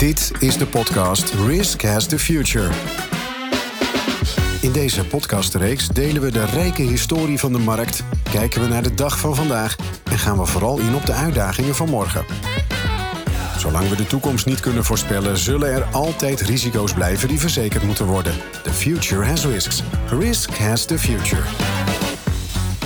Dit is de podcast Risk Has the Future. In deze podcastreeks delen we de rijke historie van de markt, kijken we naar de dag van vandaag en gaan we vooral in op de uitdagingen van morgen. Zolang we de toekomst niet kunnen voorspellen, zullen er altijd risico's blijven die verzekerd moeten worden. The future has risks. Risk has the future.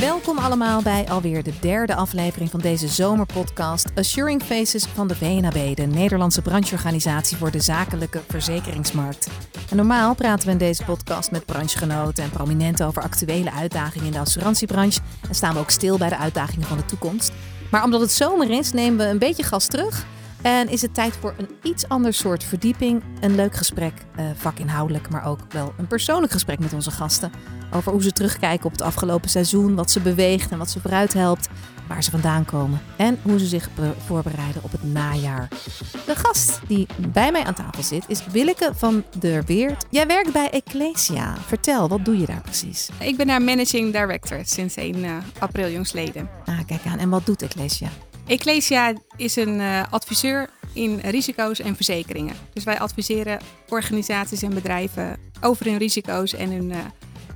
Welkom allemaal bij alweer de derde aflevering van deze zomerpodcast Assuring Faces van de VNAB, de Nederlandse brancheorganisatie voor de zakelijke verzekeringsmarkt. En normaal praten we in deze podcast met branchegenoten en prominenten over actuele uitdagingen in de assurantiebranche en staan we ook stil bij de uitdagingen van de toekomst. Maar omdat het zomer is, nemen we een beetje gas terug en is het tijd voor een iets ander soort verdieping. Een leuk gesprek, eh, vakinhoudelijk, maar ook wel een persoonlijk gesprek met onze gasten. Over hoe ze terugkijken op het afgelopen seizoen, wat ze beweegt en wat ze vooruit helpt, waar ze vandaan komen en hoe ze zich voorbereiden op het najaar. De gast die bij mij aan tafel zit is Willeke van der Weert. Jij werkt bij Ecclesia. Vertel, wat doe je daar precies? Ik ben daar managing director sinds 1 uh, april jongsleden. Ah, kijk aan. En wat doet Ecclesia? Ecclesia is een uh, adviseur in risico's en verzekeringen. Dus wij adviseren organisaties en bedrijven over hun risico's en hun uh,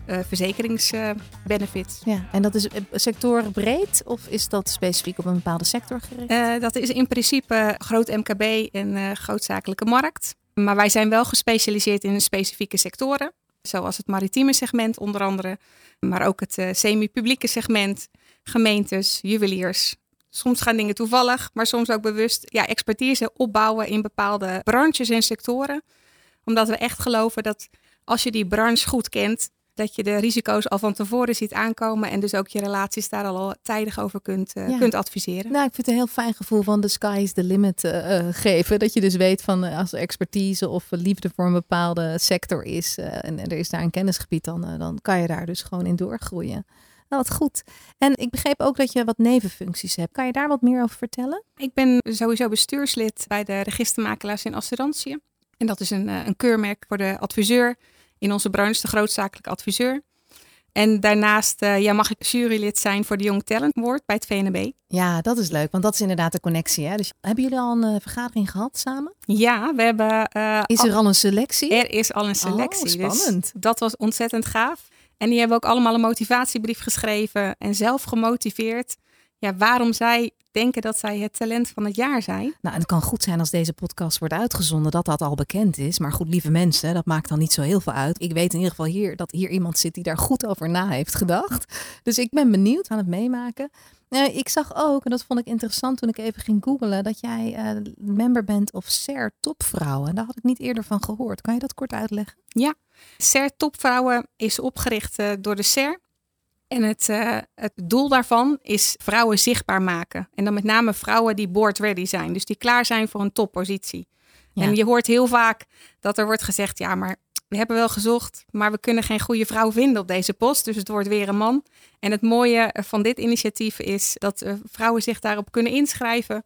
uh, verzekeringsbenefits. ja, en dat is sectorbreed of is dat specifiek op een bepaalde sector gericht? dat is in principe groot MKB en grootzakelijke markt. Maar wij zijn wel gespecialiseerd in specifieke sectoren. Zoals het maritieme segment onder andere. Maar ook het semi-publieke segment. Gemeentes, juweliers, Soms gaan dingen toevallig, maar soms ook bewust ja, expertise opbouwen in bepaalde branches en sectoren. Omdat we echt geloven dat als je die branche goed kent, dat je de risico's al van tevoren ziet aankomen en dus ook je relaties daar al tijdig over kunt, uh, ja. kunt adviseren. Nou, ik vind het een heel fijn gevoel van de sky is the limit uh, geven. Dat je dus weet van uh, als er expertise of liefde voor een bepaalde sector is en er is daar een kennisgebied, dan, dan kan je daar dus gewoon in doorgroeien. Nou, wat goed. En ik begreep ook dat je wat nevenfuncties hebt. Kan je daar wat meer over vertellen? Ik ben sowieso bestuurslid bij de registermakelaars in assurantie. En dat is een, een keurmerk voor de adviseur in onze branche, de grootzakelijke adviseur. En daarnaast uh, ja, mag ik jurylid zijn voor de Young Talent Award bij het VNB. Ja, dat is leuk, want dat is inderdaad de connectie. Hè? Dus hebben jullie al een uh, vergadering gehad samen? Ja, we hebben. Uh, is er al een selectie? Er is al een selectie. Oh, spannend. Dus dat was ontzettend gaaf. En die hebben ook allemaal een motivatiebrief geschreven en zelf gemotiveerd. Ja, waarom zij denken dat zij het talent van het jaar zijn. Nou, het kan goed zijn als deze podcast wordt uitgezonden dat dat al bekend is. Maar goed, lieve mensen, dat maakt dan niet zo heel veel uit. Ik weet in ieder geval hier dat hier iemand zit die daar goed over na heeft gedacht. Dus ik ben benieuwd aan het meemaken. Ik zag ook, en dat vond ik interessant toen ik even ging googlen, dat jij uh, member bent of SER Topvrouwen. Daar had ik niet eerder van gehoord. Kan je dat kort uitleggen? Ja, SER Topvrouwen is opgericht uh, door de SER. En het, het doel daarvan is vrouwen zichtbaar maken. En dan met name vrouwen die board ready zijn. Dus die klaar zijn voor een toppositie. Ja. En je hoort heel vaak dat er wordt gezegd, ja, maar we hebben wel gezocht, maar we kunnen geen goede vrouw vinden op deze post. Dus het wordt weer een man. En het mooie van dit initiatief is dat uh, vrouwen zich daarop kunnen inschrijven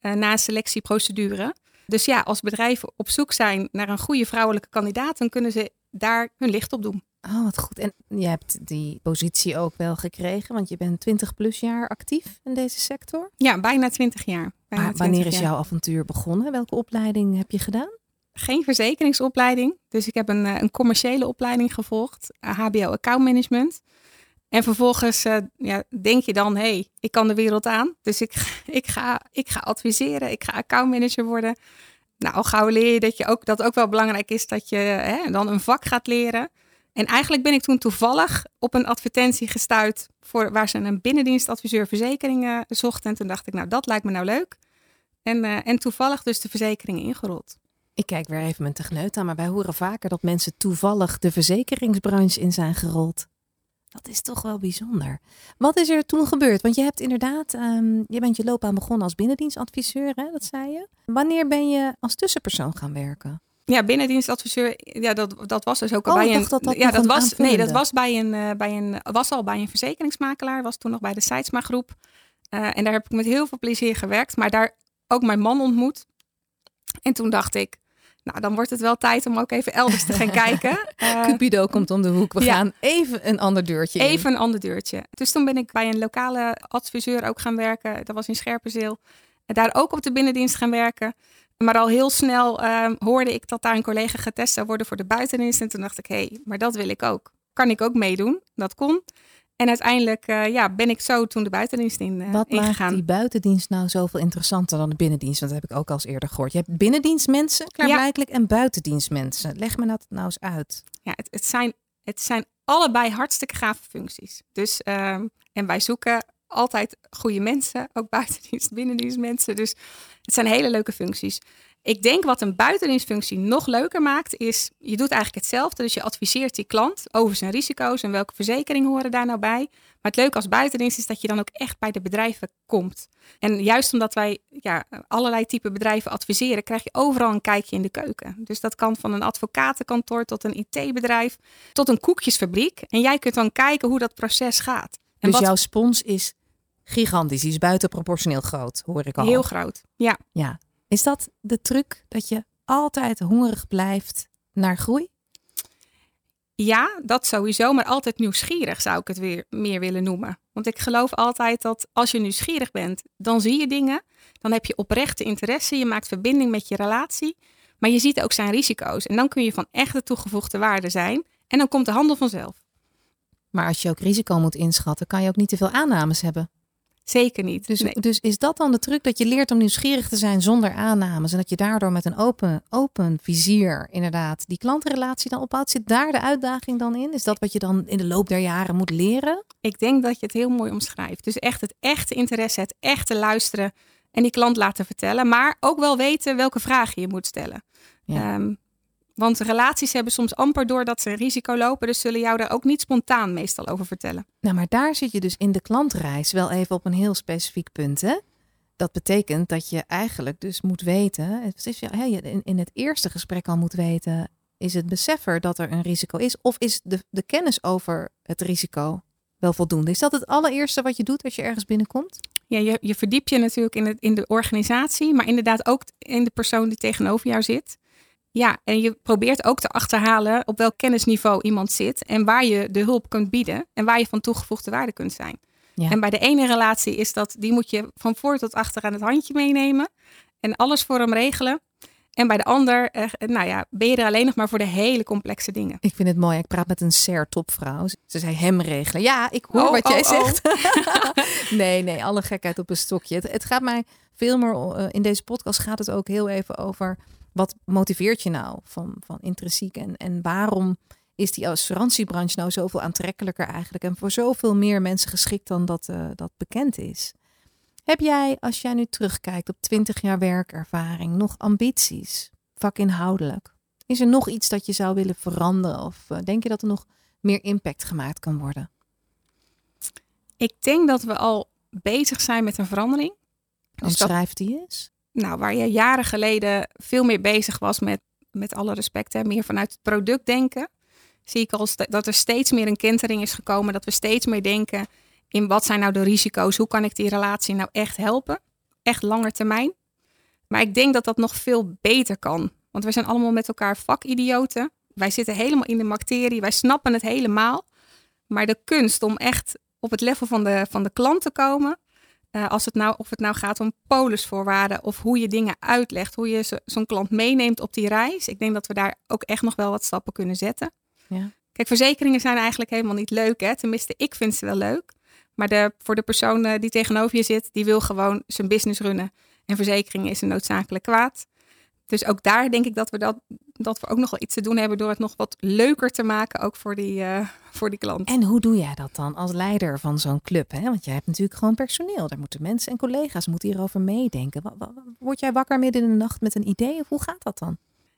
uh, na een selectieprocedure. Dus ja, als bedrijven op zoek zijn naar een goede vrouwelijke kandidaat, dan kunnen ze daar hun licht op doen. Oh, wat goed. En je hebt die positie ook wel gekregen, want je bent 20 plus jaar actief in deze sector? Ja, bijna 20 jaar. Bijna ah, wanneer is jouw avontuur begonnen? Welke opleiding heb je gedaan? Geen verzekeringsopleiding. Dus ik heb een, een commerciële opleiding gevolgd, HBO Account Management. En vervolgens uh, ja, denk je dan, hé, hey, ik kan de wereld aan. Dus ik, ik, ga, ik ga adviseren, ik ga accountmanager worden. Nou, al gauw leer je dat, je ook, dat ook wel belangrijk is dat je hè, dan een vak gaat leren. En eigenlijk ben ik toen toevallig op een advertentie gestuurd voor, waar ze een binnendienstadviseur verzekeringen zochten. En toen dacht ik, nou, dat lijkt me nou leuk. En, en toevallig dus de verzekeringen ingerold. Ik kijk weer even mijn techneut aan, maar wij horen vaker dat mensen toevallig de verzekeringsbranche in zijn gerold. Dat is toch wel bijzonder. Wat is er toen gebeurd? Want je hebt inderdaad, um, je bent je loopbaan begonnen als binnendienstadviseur, hè? dat zei je. Wanneer ben je als tussenpersoon gaan werken? Ja, binnendienstadviseur, ja, dat, dat was dus ook oh, bij een. Dat dat ja, dat was, nee, dat was bij een, uh, bij een, was al bij een verzekeringsmakelaar, was toen nog bij de Seidsma Groep. Uh, en daar heb ik met heel veel plezier gewerkt, maar daar ook mijn man ontmoet. En toen dacht ik, nou, dan wordt het wel tijd om ook even elders te gaan kijken. Uh, Cupido komt om de hoek. We ja. gaan even een ander deurtje in. Even een ander deurtje. Dus toen ben ik bij een lokale adviseur ook gaan werken. Dat was in Scherpenzeel. En daar ook op de binnendienst gaan werken. Maar al heel snel ehm, hoorde ik dat daar een collega getest zou worden voor de buitendienst. En toen dacht ik, hé, hey, maar dat wil ik ook. Kan ik ook meedoen? Dat kon. En uiteindelijk uh, ja, ben ik zo toen de buitendienst in, uh, Wat ingegaan. maakt die buitendienst nou zoveel interessanter dan de binnendienst? Want dat heb ik ook al eens eerder gehoord. Je hebt binnendienstmensen, klaarblijkelijk, en buitendienstmensen. Leg me dat nou eens uit. Ja, het, het, zijn, het zijn allebei hartstikke gave functies. Dus, um, en wij zoeken altijd goede mensen, ook buitendienst, binnendienstmensen. Dus het zijn hele leuke functies. Ik denk wat een buitendienstfunctie nog leuker maakt, is je doet eigenlijk hetzelfde. Dus je adviseert die klant over zijn risico's en welke verzekeringen horen daar nou bij. Maar het leuke als buitendienst is dat je dan ook echt bij de bedrijven komt. En juist omdat wij ja, allerlei type bedrijven adviseren, krijg je overal een kijkje in de keuken. Dus dat kan van een advocatenkantoor tot een IT-bedrijf, tot een koekjesfabriek. En jij kunt dan kijken hoe dat proces gaat. En dus wat... jouw spons is gigantisch, die is buitenproportioneel groot, hoor ik al. Heel groot, ja. Ja. Is dat de truc dat je altijd hongerig blijft naar groei? Ja, dat sowieso, maar altijd nieuwsgierig zou ik het weer meer willen noemen. Want ik geloof altijd dat als je nieuwsgierig bent, dan zie je dingen. Dan heb je oprechte interesse, je maakt verbinding met je relatie. Maar je ziet ook zijn risico's. En dan kun je van echte toegevoegde waarde zijn. En dan komt de handel vanzelf. Maar als je ook risico moet inschatten, kan je ook niet te veel aannames hebben. Zeker niet. Dus, nee. dus is dat dan de truc dat je leert om nieuwsgierig te zijn zonder aannames en dat je daardoor met een open, open vizier inderdaad die klantenrelatie dan opbouwt? Zit daar de uitdaging dan in? Is dat wat je dan in de loop der jaren moet leren? Ik denk dat je het heel mooi omschrijft. Dus echt het echte interesse, het echte luisteren en die klant laten vertellen, maar ook wel weten welke vragen je moet stellen. Ja. Um, want relaties hebben soms amper door dat ze een risico lopen. Dus zullen jou daar ook niet spontaan meestal over vertellen. Nou, maar daar zit je dus in de klantreis wel even op een heel specifiek punt. Hè? Dat betekent dat je eigenlijk dus moet weten. Het is, in het eerste gesprek al moet weten. Is het beseffer dat er een risico is? Of is de, de kennis over het risico wel voldoende? Is dat het allereerste wat je doet als je ergens binnenkomt? Ja, je, je verdiept je natuurlijk in, het, in de organisatie. Maar inderdaad ook in de persoon die tegenover jou zit. Ja, en je probeert ook te achterhalen op welk kennisniveau iemand zit en waar je de hulp kunt bieden en waar je van toegevoegde waarde kunt zijn. Ja. En bij de ene relatie is dat, die moet je van voor tot achter aan het handje meenemen en alles voor hem regelen. En bij de ander, eh, nou ja, ben je er alleen nog maar voor de hele complexe dingen. Ik vind het mooi. Ik praat met een SER topvrouw. Ze zei hem regelen. Ja, ik hoor oh, wat jij oh, zegt. nee, nee, alle gekheid op een stokje. Het, het gaat mij veel meer, uh, in deze podcast gaat het ook heel even over wat motiveert je nou van, van intrinsiek en, en waarom is die assurantiebranche nou zoveel aantrekkelijker eigenlijk en voor zoveel meer mensen geschikt dan dat, uh, dat bekend is? Heb jij, als jij nu terugkijkt op 20 jaar werkervaring, nog ambities, vakinhoudelijk? Is er nog iets dat je zou willen veranderen of uh, denk je dat er nog meer impact gemaakt kan worden? Ik denk dat we al bezig zijn met een verandering. Dus Omschrijf die eens nou, waar je jaren geleden veel meer bezig was met, met alle respect, meer vanuit het product denken, zie ik al dat er steeds meer een kentering is gekomen. Dat we steeds meer denken in wat zijn nou de risico's? Hoe kan ik die relatie nou echt helpen? Echt langer termijn. Maar ik denk dat dat nog veel beter kan. Want we zijn allemaal met elkaar vakidioten. Wij zitten helemaal in de materie. Wij snappen het helemaal. Maar de kunst om echt op het level van de, van de klant te komen, uh, als het nou, of het nou gaat om polisvoorwaarden of hoe je dingen uitlegt, hoe je zo, zo'n klant meeneemt op die reis. Ik denk dat we daar ook echt nog wel wat stappen kunnen zetten. Ja. Kijk, verzekeringen zijn eigenlijk helemaal niet leuk. Hè? Tenminste, ik vind ze wel leuk. Maar de, voor de persoon uh, die tegenover je zit, die wil gewoon zijn business runnen. En verzekeringen is een noodzakelijk kwaad. Dus ook daar denk ik dat we, dat, dat we ook nog wel iets te doen hebben door het nog wat leuker te maken, ook voor die, uh, voor die klant. En hoe doe jij dat dan als leider van zo'n club? Hè? Want jij hebt natuurlijk gewoon personeel. Daar moeten mensen en collega's moeten hierover meedenken. Word jij wakker midden in de nacht met een idee of hoe gaat dat dan?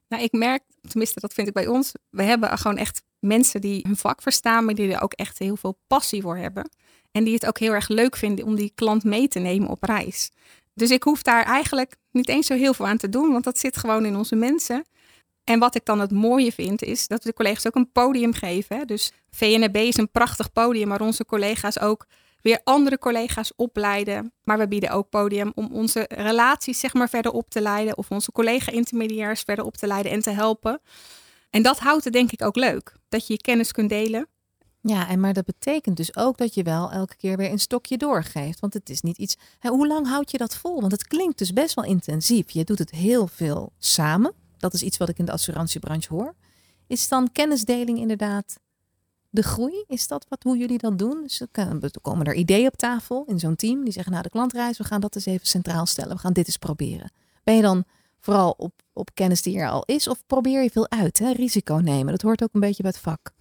Nou, ik merk, tenminste dat vind ik bij ons, we hebben gewoon echt mensen die hun vak verstaan, maar die er ook echt heel veel passie voor hebben. En die het ook heel erg leuk vinden om die klant mee te nemen op reis. Dus ik hoef daar eigenlijk niet eens zo heel veel aan te doen, want dat zit gewoon in onze mensen. En wat ik dan het mooie vind, is dat we de collega's ook een podium geven. Dus VNB is een prachtig podium waar onze collega's ook weer andere collega's opleiden. Maar we bieden ook podium om onze relaties zeg maar verder op te leiden. Of onze collega-intermediairs verder op te leiden en te helpen. En dat houdt het denk ik ook leuk. Dat je je kennis kunt delen. Ja, en maar dat betekent dus ook dat je wel elke keer weer een stokje doorgeeft. Want het is niet iets. Hè, hoe lang houd je dat vol? Want het klinkt dus best wel intensief. Je doet het heel veel samen. Dat is iets wat ik in de assurantiebranche hoor. Is dan kennisdeling inderdaad de groei? Is dat wat, hoe jullie dat doen? Dus er komen er ideeën op tafel in zo'n team. Die zeggen, nou de klantreis, we gaan dat eens even centraal stellen. We gaan dit eens proberen. Ben je dan vooral op, op kennis die er al is? Of probeer je veel uit? Hè? Risico nemen, dat hoort ook een beetje bij het vak.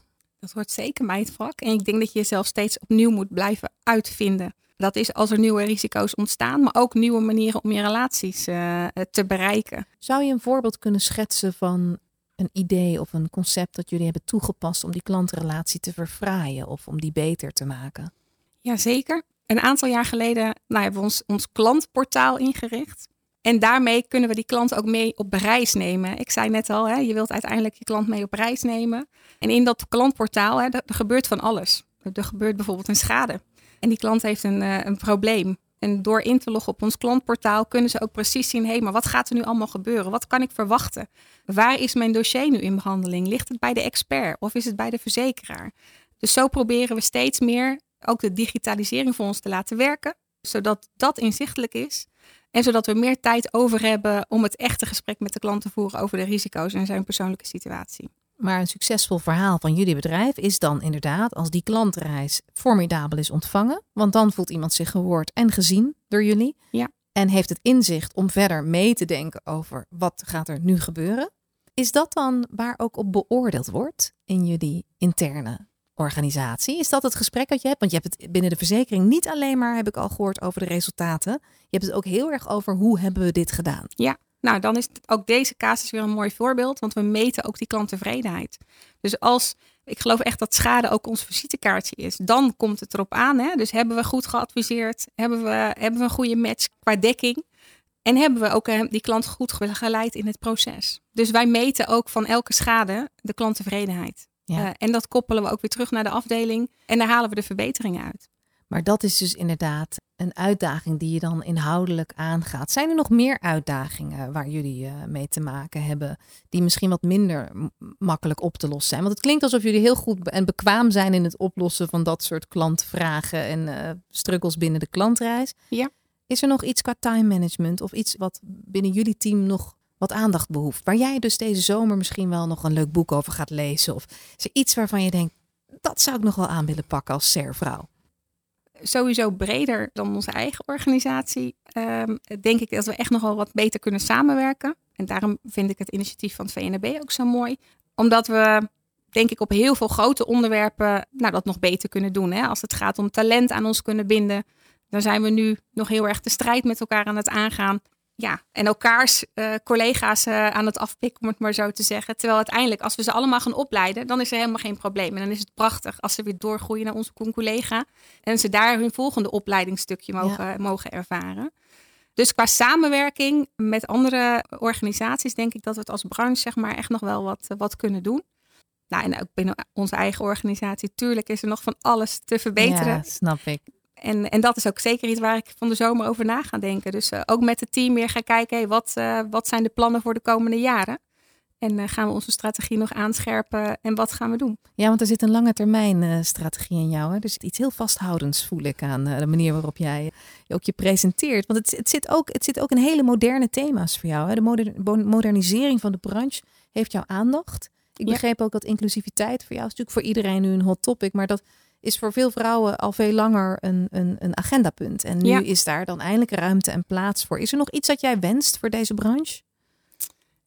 Dat hoort zeker het vak. En ik denk dat je jezelf steeds opnieuw moet blijven uitvinden. Dat is als er nieuwe risico's ontstaan, maar ook nieuwe manieren om je relaties uh, te bereiken. Zou je een voorbeeld kunnen schetsen van een idee of een concept dat jullie hebben toegepast om die klantrelatie te verfraaien of om die beter te maken? Jazeker. Een aantal jaar geleden nou, hebben we ons, ons klantportaal ingericht. En daarmee kunnen we die klant ook mee op reis nemen. Ik zei net al, hè, je wilt uiteindelijk je klant mee op reis nemen. En in dat klantportaal, hè, er, gebeurt van alles. Er gebeurt bijvoorbeeld een schade. En die klant heeft een, uh, een probleem. En door in te loggen op ons klantportaal kunnen ze ook precies zien: hé, hey, maar wat gaat er nu allemaal gebeuren? Wat kan ik verwachten? Waar is mijn dossier nu in behandeling? Ligt het bij de expert of is het bij de verzekeraar? Dus zo proberen we steeds meer ook de digitalisering voor ons te laten werken, zodat dat inzichtelijk is. En zodat we meer tijd over hebben om het echte gesprek met de klant te voeren over de risico's en zijn persoonlijke situatie. Maar een succesvol verhaal van jullie bedrijf is dan inderdaad als die klantreis formidabel is ontvangen. Want dan voelt iemand zich gehoord en gezien door jullie. Ja. En heeft het inzicht om verder mee te denken over wat gaat er nu gebeuren. Is dat dan waar ook op beoordeeld wordt in jullie interne organisatie? Is dat het gesprek dat je hebt? Want je hebt het binnen de verzekering niet alleen maar, heb ik al gehoord, over de resultaten. Je hebt het ook heel erg over hoe hebben we dit gedaan. Ja, nou, dan is ook deze casus weer een mooi voorbeeld, want we meten ook die klanttevredenheid. Dus als, ik geloof echt dat schade ook ons visitekaartje is, dan komt het erop aan. Hè? Dus hebben we goed geadviseerd? Hebben we, hebben we een goede match qua dekking? En hebben we ook eh, die klant goed geleid in het proces? Dus wij meten ook van elke schade de klanttevredenheid. Ja. Uh, en dat koppelen we ook weer terug naar de afdeling en daar halen we de verbeteringen uit. Maar dat is dus inderdaad een uitdaging die je dan inhoudelijk aangaat. Zijn er nog meer uitdagingen waar jullie uh, mee te maken hebben, die misschien wat minder makkelijk op te lossen zijn? Want het klinkt alsof jullie heel goed en bekwaam zijn in het oplossen van dat soort klantvragen en uh, struggles binnen de klantreis. Ja. Is er nog iets qua time management of iets wat binnen jullie team nog wat aandacht behoeft? Waar jij dus deze zomer misschien wel nog een leuk boek over gaat lezen? Of is er iets waarvan je denkt, dat zou ik nog wel aan willen pakken als SER-vrouw? sowieso breder dan onze eigen organisatie, um, denk ik dat we echt nog wel wat beter kunnen samenwerken. En daarom vind ik het initiatief van het VNB ook zo mooi. Omdat we, denk ik, op heel veel grote onderwerpen nou, dat nog beter kunnen doen. Hè? Als het gaat om talent aan ons kunnen binden, dan zijn we nu nog heel erg de strijd met elkaar aan het aangaan ja, en elkaars uh, collega's uh, aan het afpikken, om het maar zo te zeggen. Terwijl uiteindelijk, als we ze allemaal gaan opleiden, dan is er helemaal geen probleem. En dan is het prachtig als ze weer doorgroeien naar onze collega. En ze daar hun volgende opleidingsstukje mogen, mogen ervaren. Dus qua samenwerking met andere organisaties, denk ik dat we het als branche zeg maar, echt nog wel wat, wat kunnen doen. Nou, en ook binnen onze eigen organisatie, tuurlijk is er nog van alles te verbeteren. Ja, snap ik. En, en dat is ook zeker iets waar ik van de zomer over na ga denken. Dus uh, ook met het team weer gaan kijken, hey, wat, uh, wat zijn de plannen voor de komende jaren? En uh, gaan we onze strategie nog aanscherpen en wat gaan we doen? Ja, want er zit een lange termijn strategie in jou. Hè? Er zit iets heel vasthoudends, voel ik, aan de manier waarop jij ook je presenteert. Want het, het, zit ook, het zit ook in hele moderne thema's voor jou. Hè? De moder, modernisering van de branche heeft jouw aandacht. Ik begreep ook dat inclusiviteit voor jou is natuurlijk voor iedereen nu een hot topic. Maar dat is voor veel vrouwen al veel langer een, een, een agendapunt. En nu is daar dan eindelijk ruimte en plaats voor. Is er nog iets dat jij wenst voor deze branche?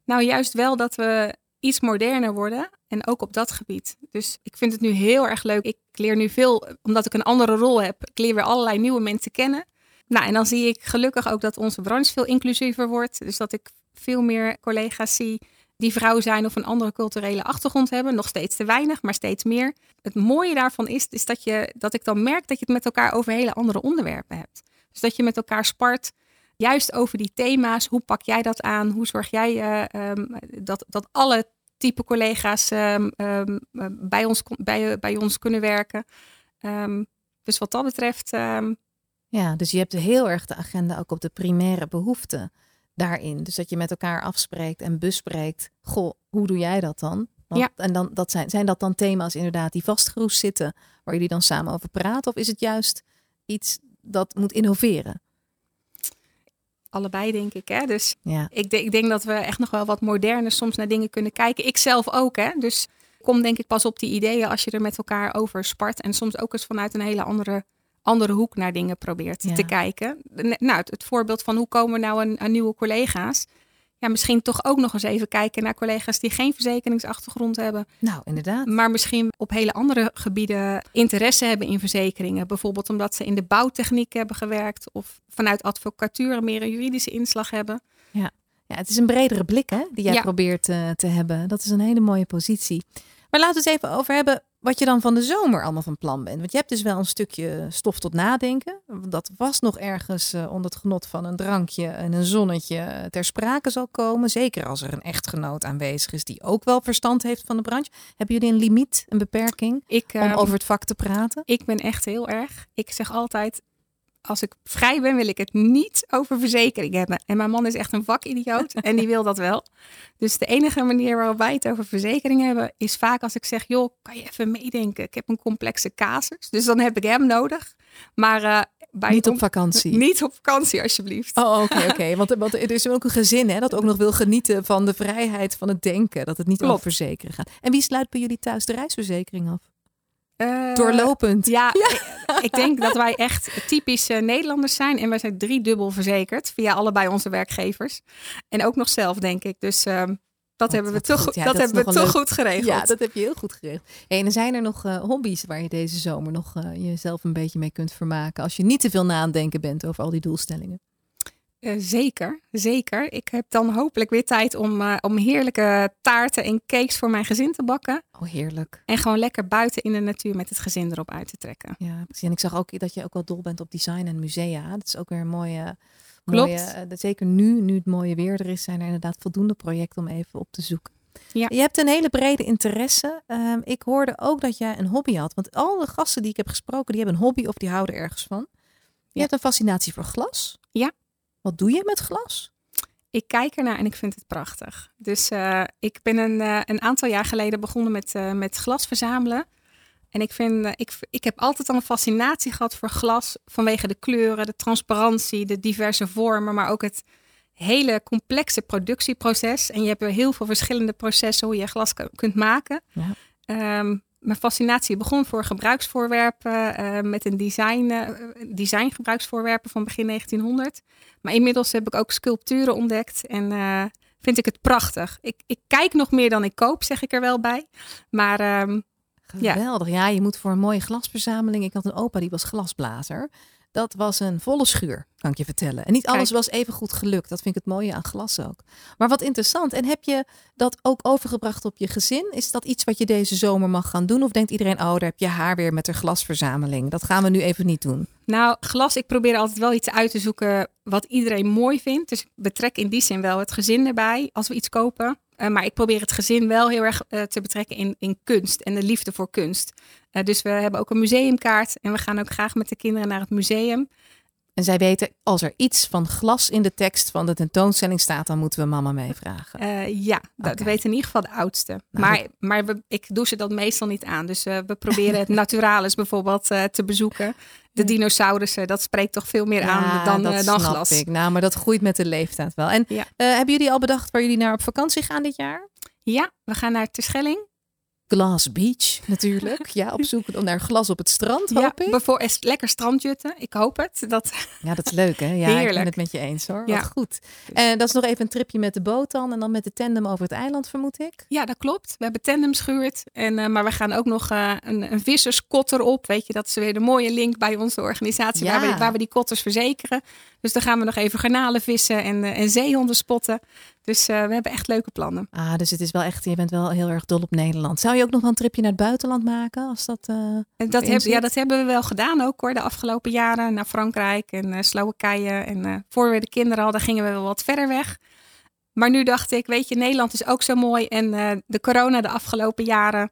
Nou, juist wel dat we iets moderner worden. En ook op dat gebied. Dus ik vind het nu heel erg leuk. Ik leer nu veel, omdat ik een andere rol heb. Ik leer weer allerlei nieuwe mensen kennen. Nou, en dan zie ik gelukkig ook dat onze branche veel inclusiever wordt. Dus dat ik veel meer collega's zie die vrouw zijn of een andere culturele achtergrond hebben. Nog steeds te weinig, maar steeds meer. Het mooie daarvan is, is dat, je, dat ik dan merk dat je het met elkaar over hele andere onderwerpen hebt. Dus dat je met elkaar spart, juist over die thema's. Hoe pak jij dat aan? Hoe zorg jij uh, um, dat, dat alle type collega's um, um, bij, ons, bij, bij ons kunnen werken? dus wat dat betreft. Ja, dus je hebt heel erg de agenda ook op de primaire behoeften daarin. Dus dat je met elkaar afspreekt en bespreekt. Goh, hoe doe jij dat dan? Want, Ja. En dan, dat zijn, zijn dat dan thema's inderdaad die vastgeroest zitten, waar jullie dan samen over praten? Of is het juist iets dat moet innoveren? Allebei denk ik. Hè? Dus Ja, ik, denk- ik denk dat we echt nog wel wat moderner soms naar dingen kunnen kijken. Ik zelf ook. Hè? Dus kom denk ik pas op die ideeën als je er met elkaar over spart. En soms ook eens vanuit een hele andere, andere hoek naar dingen probeert Ja. te kijken. Nou, het, het voorbeeld van hoe komen we nou aan, aan nieuwe collega's. Ja, misschien toch ook nog eens even kijken naar collega's die geen verzekeringsachtergrond hebben. nou inderdaad. Maar misschien op hele andere gebieden interesse hebben in verzekeringen. Bijvoorbeeld omdat ze in de bouwtechniek hebben gewerkt. Of vanuit advocatuur meer een juridische inslag hebben. Ja, het is een bredere blik hè, die jij Ja. probeert eh, te hebben. Dat is een hele mooie positie. Maar laten we het even over hebben wat je dan van de zomer allemaal van plan bent. Want je hebt dus wel een stukje stof tot nadenken. Dat was nog ergens eh, onder het genot van een drankje en een zonnetje eh, ter sprake zal komen. Zeker als er een echtgenoot aanwezig is die ook wel verstand heeft van de branche. Hebben jullie een limiet, een beperking Ik, om eh, over het vak te praten? ik ben echt heel erg. Ik zeg altijd. Als ik vrij ben, wil ik het niet over verzekering hebben. En mijn man is echt een vakidioot en die wil dat wel. Dus de enige manier waarop wij het over verzekering hebben, is vaak als ik zeg: joh, kan je even meedenken? Ik heb een complexe casus, dus dan heb ik hem nodig. Maar eh, bij Niet op vakantie. Niet op vakantie, alsjeblieft. Oh, oké, oké. Want, want er is ook een gezin hè, dat ook nog wil genieten van de vrijheid van het denken. Dat het niet Klopt. over verzekeren gaat. En wie sluit bij jullie thuis de reisverzekering af? Eh, Doorlopend. Ja, Ik, ik denk dat wij echt typisch eh, Nederlanders zijn. En wij zijn driedubbel verzekerd via allebei onze werkgevers. En ook nog zelf, denk ik. Dus ehm, dat hebben we toch, goed. Ja, dat hebben we toch goed geregeld. Ja, dat heb je heel goed geregeld. Hey, en er zijn er nog eh, hobby's waar je deze zomer nog eh, jezelf een beetje mee kunt vermaken. Als je niet te veel na aan denken bent over al die doelstellingen. Eh, zeker, zeker. Ik heb dan hopelijk weer tijd om, eh, om heerlijke taarten en cakes voor mijn gezin te bakken. Oh, heerlijk. En gewoon lekker buiten in de natuur met het gezin erop uit te trekken. Ja, precies. En ik zag ook dat je ook wel dol bent op design en musea. Dat is ook weer een mooie... Klopt. mooie eh, zeker nu, nu het mooie weer er is, zijn er inderdaad voldoende projecten om even op te zoeken. Ja. Je hebt een hele brede interesse. Ehm, ik hoorde ook dat jij een hobby had. Want al de gasten die ik heb gesproken, die hebben een hobby of die houden ergens van. Je Ja. hebt een fascinatie voor glas. Ja. Wat doe je met glas? Ik kijk ernaar en ik vind het prachtig. Dus eh, ik ben een, eh, een aantal jaar geleden begonnen met, eh, met glas verzamelen. En ik, vind, ik, ik heb altijd al een fascinatie gehad voor glas. Vanwege de kleuren, de transparantie, de diverse vormen. Maar ook het hele complexe productieproces. En je hebt heel veel verschillende processen hoe je glas kunt maken. Ja. Ehm, mijn fascinatie begon voor gebruiksvoorwerpen eh, met een design, eh, design gebruiksvoorwerpen van begin 1900. Maar inmiddels heb ik ook sculpturen ontdekt en eh, vind ik het prachtig. Ik, ik kijk nog meer dan ik koop, zeg ik er wel bij. Maar ehm, Ja. Geweldig. Ja. je moet voor een mooie glasverzameling. Ik had een opa die was glasblazer. Dat was een volle schuur, kan ik je vertellen. En niet alles was even goed gelukt. Dat vind ik het mooie aan glas ook. Maar wat interessant. En heb je dat ook overgebracht op je gezin? Is dat iets wat je deze zomer mag gaan doen? Of denkt iedereen, oh, daar heb je haar weer met haar glasverzameling. Dat gaan we nu even niet doen. nou, glas, ik probeer altijd wel iets uit te zoeken wat iedereen mooi vindt. Dus ik betrek in die zin wel het gezin erbij als we iets kopen. Eh, maar ik probeer het gezin wel heel erg eh, te betrekken in, in kunst en de liefde voor kunst. Eh, dus we hebben ook een museumkaart en we gaan ook graag met de kinderen naar het museum. En zij weten, als er iets van glas in de tekst van de tentoonstelling staat, dan moeten we mama meevragen. Eh, ja, dat weten in ieder geval de oudste. Nou, maar maar we, ik doe ze dat meestal niet aan. Dus eh, we proberen het Naturalis bijvoorbeeld te bezoeken. De dinosaurussen, dat spreekt toch veel meer aan dan, dat dan snap glas. ik. Nou, maar dat groeit met de leeftijd wel. En Ja. hebben jullie al bedacht waar jullie naar op vakantie gaan dit jaar? Ja, we gaan naar Terschelling. Glass Beach natuurlijk. Ja, op zoek naar glas op het strand, hoop ja, ik. bijvoor- is lekker strandjutten. Ik hoop het. Dat, Ja, dat is leuk hè? Ja, ik ben Heerlijk. het met je eens hoor. Ja. Wat goed. En dat is nog even een tripje met de boot dan. En dan met de tandem over het eiland, vermoed ik. ja, dat klopt. We hebben tandems gehuurd. En, eh, maar we gaan ook nog eh, een, een visserskotter op. Weet je, dat is weer de mooie link bij onze organisatie. Ja. Waar, we, waar we die kotters verzekeren. Dus dan gaan we nog even garnalen vissen en, eh, en zeehonden spotten. Dus eh, we hebben echt leuke plannen. Ah, dus het is wel echt, je bent wel heel erg dol op Nederland. Zou je ook nog wel een tripje naar het buitenland maken? Als dat, eh, dat, heb, ja, dat hebben we wel gedaan ook hoor, de afgelopen jaren. Naar Frankrijk en eh, Slowakije. En voor we de kinderen hadden, gingen we wel wat verder weg. Maar nu dacht ik, weet je, Nederland is ook zo mooi. En de corona de afgelopen jaren,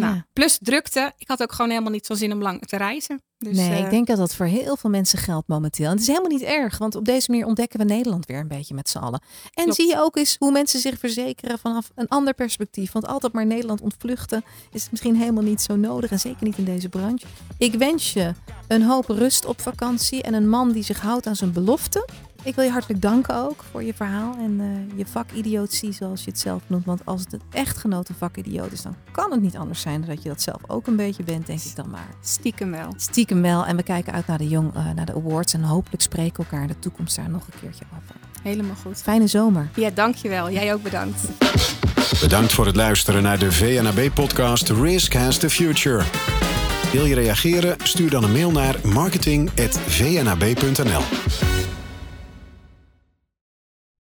Nou, Ja. plus drukte. Ik had ook gewoon helemaal niet zo zin om lang te reizen. Dus, nee, eh, ik denk dat dat voor heel veel mensen geldt momenteel. En het is helemaal niet erg, want op deze manier ontdekken we Nederland weer een beetje met z'n allen. En Klopt. zie je ook eens hoe mensen zich verzekeren vanaf een ander perspectief. Want altijd maar Nederland ontvluchten is misschien helemaal niet zo nodig. En zeker niet in deze branche. Ik wens je een hoop rust op vakantie en een man die zich houdt aan zijn beloften. Ik wil je hartelijk danken ook voor je verhaal en eh, je vakidiotie, zoals je het zelf noemt. Want als het een echtgenoten vakidioot is, dan kan het niet anders zijn dan dat je dat zelf ook een beetje bent, denk ik dan maar. stiekem wel. Stiekem wel. En we kijken uit naar de, jong, eh, naar de awards. En hopelijk spreken we elkaar in de toekomst daar nog een keertje over. Helemaal goed. Fijne zomer. Ja, dankjewel. Jij ook bedankt. Bedankt voor het luisteren naar de VNAB-podcast Risk Has the Future. Wil je reageren? Stuur dan een mail naar marketing.vnab.nl.